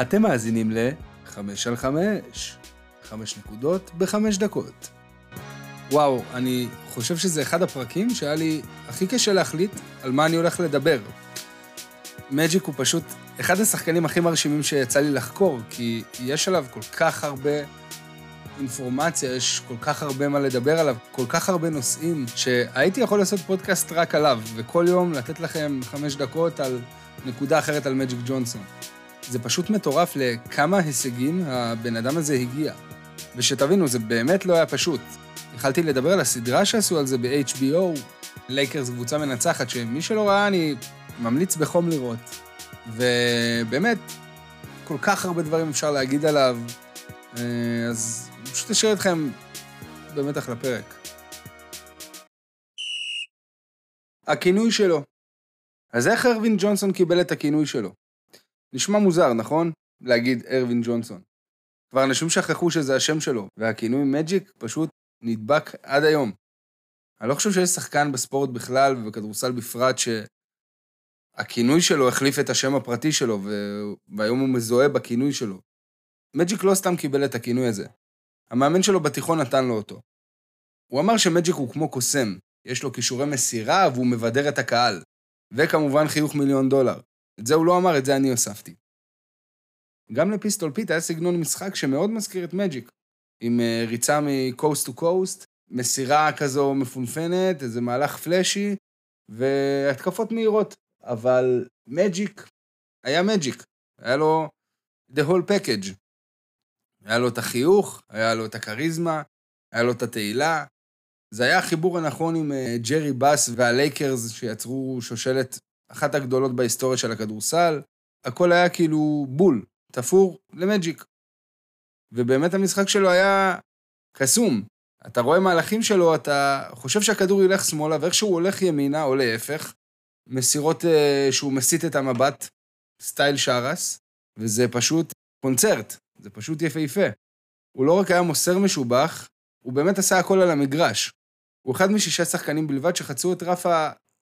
אתם מאזינים ל-5 על 5, 5 נקודות בחמש דקות. וואו, אני חושב שזה אחד הפרקים שהיה לי הכי קשה להחליט על מה אני הולך לדבר. מג'יק הוא פשוט אחד השחקנים הכי מרשימים שיצא לי לחקור, כי יש עליו כל כך הרבה אינפורמציה, יש כל כך הרבה מה לדבר עליו, כל כך הרבה נושאים, שהייתי יכול לעשות פודקאסט רק עליו, וכל יום לתת לכם חמש דקות על נקודה אחרת על מג'יק ג'ונסון. זה פשוט מטורף לכמה הישגים הבן אדם הזה הגיע. ושתבינו, זה באמת לא היה פשוט. יכלתי לדבר על הסדרה שעשו על זה ב-HBO, לייקרס קבוצה מנצחת, שמי שלא ראה, אני ממליץ בחום לראות. ובאמת, כל כך הרבה דברים אפשר להגיד עליו, אה, אז פשוט אשאיר אתכם במתח לפרק. הכינוי שלו. אז איך ארווין ג'ונסון קיבל את הכינוי שלו? נשמע מוזר, נכון? להגיד ארווין ג'ונסון. כבר אנשים שכחו שזה השם שלו, והכינוי מג'יק פשוט נדבק עד היום. אני לא חושב שיש שחקן בספורט בכלל ובכדורסל בפרט שהכינוי שלו החליף את השם הפרטי שלו, והיום הוא מזוהה בכינוי שלו. מג'יק לא סתם קיבל את הכינוי הזה. המאמן שלו בתיכון נתן לו אותו. הוא אמר שמג'יק הוא כמו קוסם, יש לו כישורי מסירה והוא מבדר את הקהל. וכמובן חיוך מיליון דולר. את זה הוא לא אמר, את זה אני הוספתי. גם לפיסטול פיט היה סגנון משחק שמאוד מזכיר את מג'יק, עם אה, ריצה מ coast to coast, מסירה כזו מפונפנת, איזה מהלך flashy, והתקפות מהירות. אבל מג'יק היה מג'יק, היה לו the whole package. היה לו את החיוך, היה לו את הכריזמה, היה לו את התהילה. זה היה החיבור הנכון עם אה, ג'רי באס והלייקרס שיצרו שושלת אחת הגדולות בהיסטוריה של הכדורסל. הכל היה כאילו בול, תפור למג'יק. ובאמת המשחק שלו היה קסום. אתה רואה מהלכים שלו, אתה חושב שהכדור ילך שמאלה, ואיך שהוא הולך ימינה, או להפך, מסירות אה, שהוא מסיט את המבט, סטייל שרס, וזה פשוט קונצרט, זה פשוט יפהפה. הוא לא רק היה מוסר משובח, הוא באמת עשה הכל על המגרש. הוא אחד משישה שחקנים בלבד שחצו את רף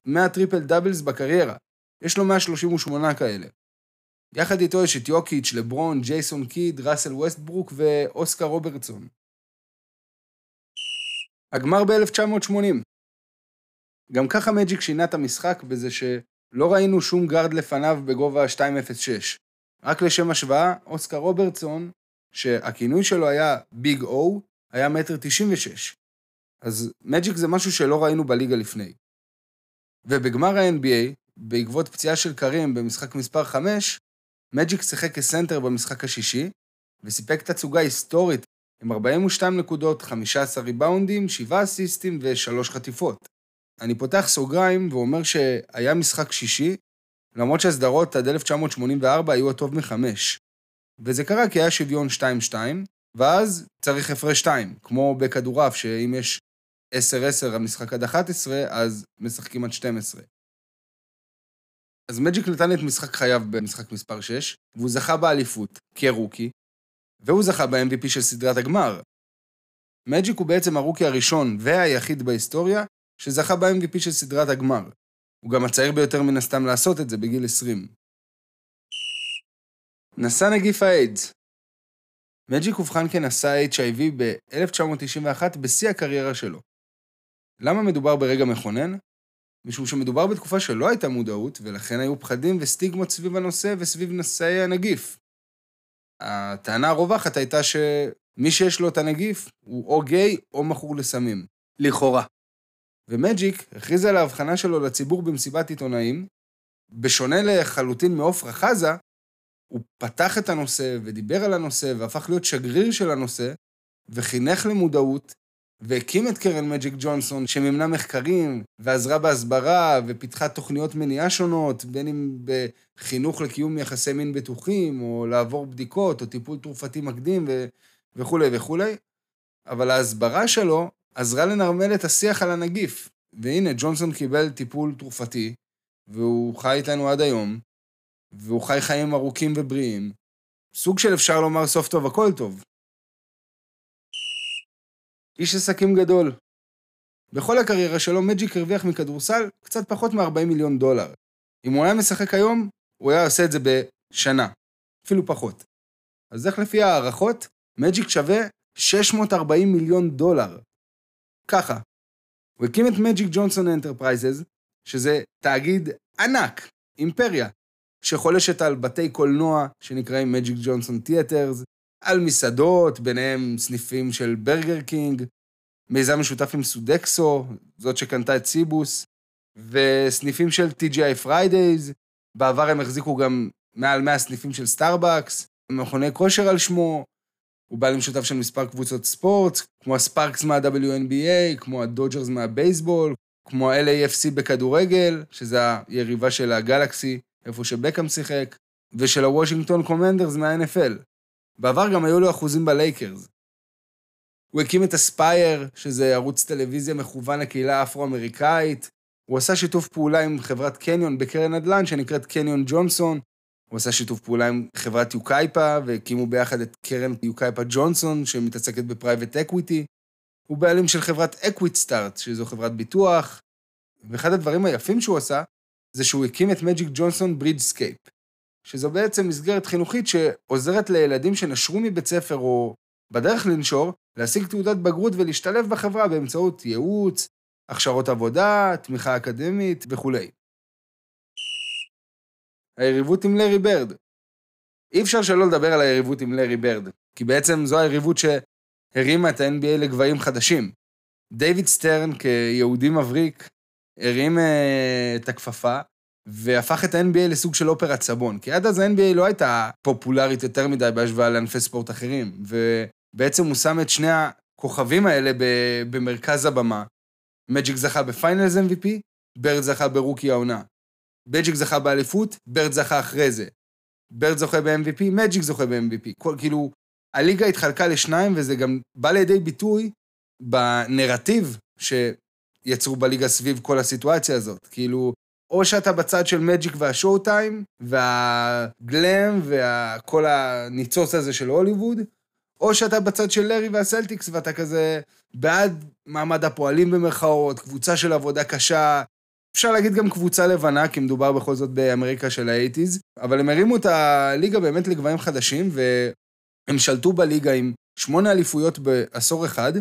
ה-100 triple doubles בקריירה. יש לו 138 כאלה. יחד איתו יש את יוקיץ', לברון, ג'ייסון קיד, ראסל ווסטברוק ואוסקר רוברטסון. הגמר ב-1980. גם ככה מג'יק שינה את המשחק בזה שלא ראינו שום גארד לפניו בגובה 2.06. רק לשם השוואה, אוסקר רוברטסון, שהכינוי שלו היה ביג או, היה מטר 96. אז מג'יק זה משהו שלא ראינו בליגה לפני. ובגמר ה-NBA, בעקבות פציעה של קרים במשחק מספר 5, מג'יק שיחק כסנטר במשחק השישי, וסיפק תצוגה היסטורית עם 42 נקודות, 15 ריבאונדים, 7 אסיסטים ו-3 חטיפות. אני פותח סוגריים ואומר שהיה משחק שישי, למרות שהסדרות עד 1984 היו הטוב מחמש. וזה קרה כי היה שוויון 2-2, ואז צריך הפרש 2, כמו בכדורעף, שאם יש 10-10 המשחק עד 11, אז משחקים עד 12. אז מג'יק נתן את משחק חייו במשחק מספר 6, והוא זכה באליפות כרוקי, והוא זכה ב-MVP של סדרת הגמר. מג'יק הוא בעצם הרוקי הראשון והיחיד בהיסטוריה שזכה ב-MVP של סדרת הגמר. הוא גם הצעיר ביותר מן הסתם לעשות את זה בגיל 20. נשא נגיף האיידס מג'יק אובחן כנשא HIV ב-1991 בשיא הקריירה שלו. למה מדובר ברגע מכונן? משום שמדובר בתקופה שלא הייתה מודעות, ולכן היו פחדים וסטיגמות סביב הנושא וסביב נשאי הנגיף. הטענה הרווחת הייתה שמי שיש לו את הנגיף הוא או גיי או מכור לסמים. לכאורה. ומג'יק הכריז על ההבחנה שלו לציבור במסיבת עיתונאים. בשונה לחלוטין מעופרה חזה, הוא פתח את הנושא ודיבר על הנושא והפך להיות שגריר של הנושא, וחינך למודעות והקים את קרן מג'יק ג'ונסון, שמימנה מחקרים, ועזרה בהסברה, ופיתחה תוכניות מניעה שונות, בין אם בחינוך לקיום יחסי מין בטוחים, או לעבור בדיקות, או טיפול תרופתי מקדים, ו... וכולי וכולי. אבל ההסברה שלו עזרה לנרמל את השיח על הנגיף. והנה, ג'ונסון קיבל טיפול תרופתי, והוא חי איתנו עד היום, והוא חי חיים ארוכים ובריאים. סוג של אפשר לומר סוף טוב הכל טוב. איש עסקים גדול. בכל הקריירה שלו מג'יק הרוויח מכדורסל קצת פחות מ-40 מיליון דולר. אם הוא היה משחק היום, הוא היה עושה את זה בשנה. אפילו פחות. אז איך לפי הערכות? מג'יק שווה 640 מיליון דולר. ככה, הוא הקים את מג'יק ג'ונסון אנטרפרייזס, שזה תאגיד ענק, אימפריה, שחולשת על בתי קולנוע שנקראים מג'יק ג'ונסון תיאטרס, על מסעדות, ביניהם סניפים של ברגר קינג, מיזם משותף עם סודקסו, זאת שקנתה את סיבוס, וסניפים של TGI פריידייז, בעבר הם החזיקו גם מעל 100 סניפים של סטארבקס, מכוני כושר על שמו, הוא בעל משותף של מספר קבוצות ספורט, כמו הספארקס מה-WNBA, כמו הדודג'רס מהבייסבול, כמו ה-LAFC בכדורגל, שזה היריבה של הגלקסי, איפה שבקאם שיחק, ושל הוושינגטון קומנדרס מה-NFL. בעבר גם היו לו אחוזים בלייקרס. הוא הקים את אספייר, שזה ערוץ טלוויזיה מכוון לקהילה האפרו-אמריקאית. הוא עשה שיתוף פעולה עם חברת קניון בקרן נדל"ן שנקראת קניון ג'ונסון, הוא עשה שיתוף פעולה עם חברת יוקייפה, והקימו ביחד את קרן יוקייפה ג'ונסון, שמתעסקת ב private equity. הוא בעלים של חברת אקוויטראסט, שזו חברת ביטוח. ואחד הדברים היפים שהוא עשה, זה שהוא הקים את מג'יק ג'ונסון ברידסקייפ, שזו בעצם מסגרת חינוכית שעוזרת לילדים שנשרו מבית ספר או בדרך לנשור, להשיג תעודת בגרות ולהשתלב בחברה באמצעות ייעוץ, הכשרות עבודה, תמיכה אקדמית וכולי. היריבות עם לארי ברד. אי אפשר שלא לדבר על היריבות עם לארי ברד, כי בעצם זו היריבות שהרימה את ה-NBA לגבהים חדשים. דייוויד סטרן, כיהודי מבריק, הרים אה, את הכפפה, והפך את ה-NBA לסוג של אופרת סבון. כי עד אז ה-NBA לא הייתה פופולרית יותר מדי בהשוואה לענפי ספורט אחרים, ובעצם הוא שם את שני הכוכבים האלה במרכז הבמה. מג'יק זכה ב-finals MVP, ברד זכה ברוקי העונה. מג'יק זכה באליפות, ברד זכה אחרי זה. ברד זוכה ב-MVP, מג'יק זוכה ב-MVP. כאילו, הליגה התחלקה לשניים, וזה גם בא לידי ביטוי בנרטיב שיצרו בליגה סביב כל הסיטואציה הזאת. כאילו, או שאתה בצד של מג'יק וה-showtime, וה-glam, וכל הניצוץ הזה של הוליווד, או שאתה בצד של לארי והסלטיקס, ואתה כזה בעד מעמד הפועלים במרכאות, קבוצה של עבודה קשה, אפשר להגיד גם קבוצה לבנה, כי מדובר בכל זאת באמריקה של האייטיז, אבל הם הרימו את הליגה באמת לגבהים חדשים, והם שלטו בליגה עם שמונה אליפויות בעשור אחד,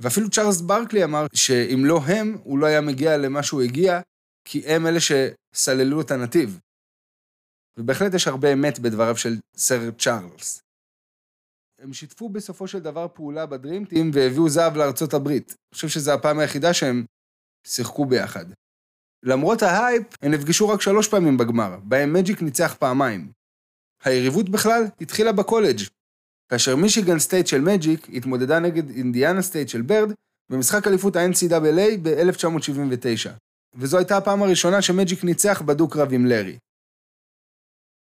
ואפילו צ'ארלס ברקלי אמר שאם לא הם, הוא לא היה מגיע למה שהוא הגיע, כי הם אלה שסללו את הנתיב. ובהחלט יש הרבה אמת בדבריו של סר צ'ארלס. הם שיתפו בסופו של דבר פעולה ב-Dream Team והביאו זהב לארצות הברית. אני חושב שזו הפעם היחידה שהם שיחקו ביחד. למרות ה-hype, הם נפגשו רק שלוש פעמים בגמר, בהם מג'יק ניצח פעמיים. היריבות בכלל התחילה בקולג', כאשר מישיגן סטייט של מג'יק התמודדה נגד אינדיאנה סטייט של ברד במשחק אליפות ה-NCAA ב-1979. וזו הייתה הפעם הראשונה שמג'יק ניצח בדו-קרב עם לארי.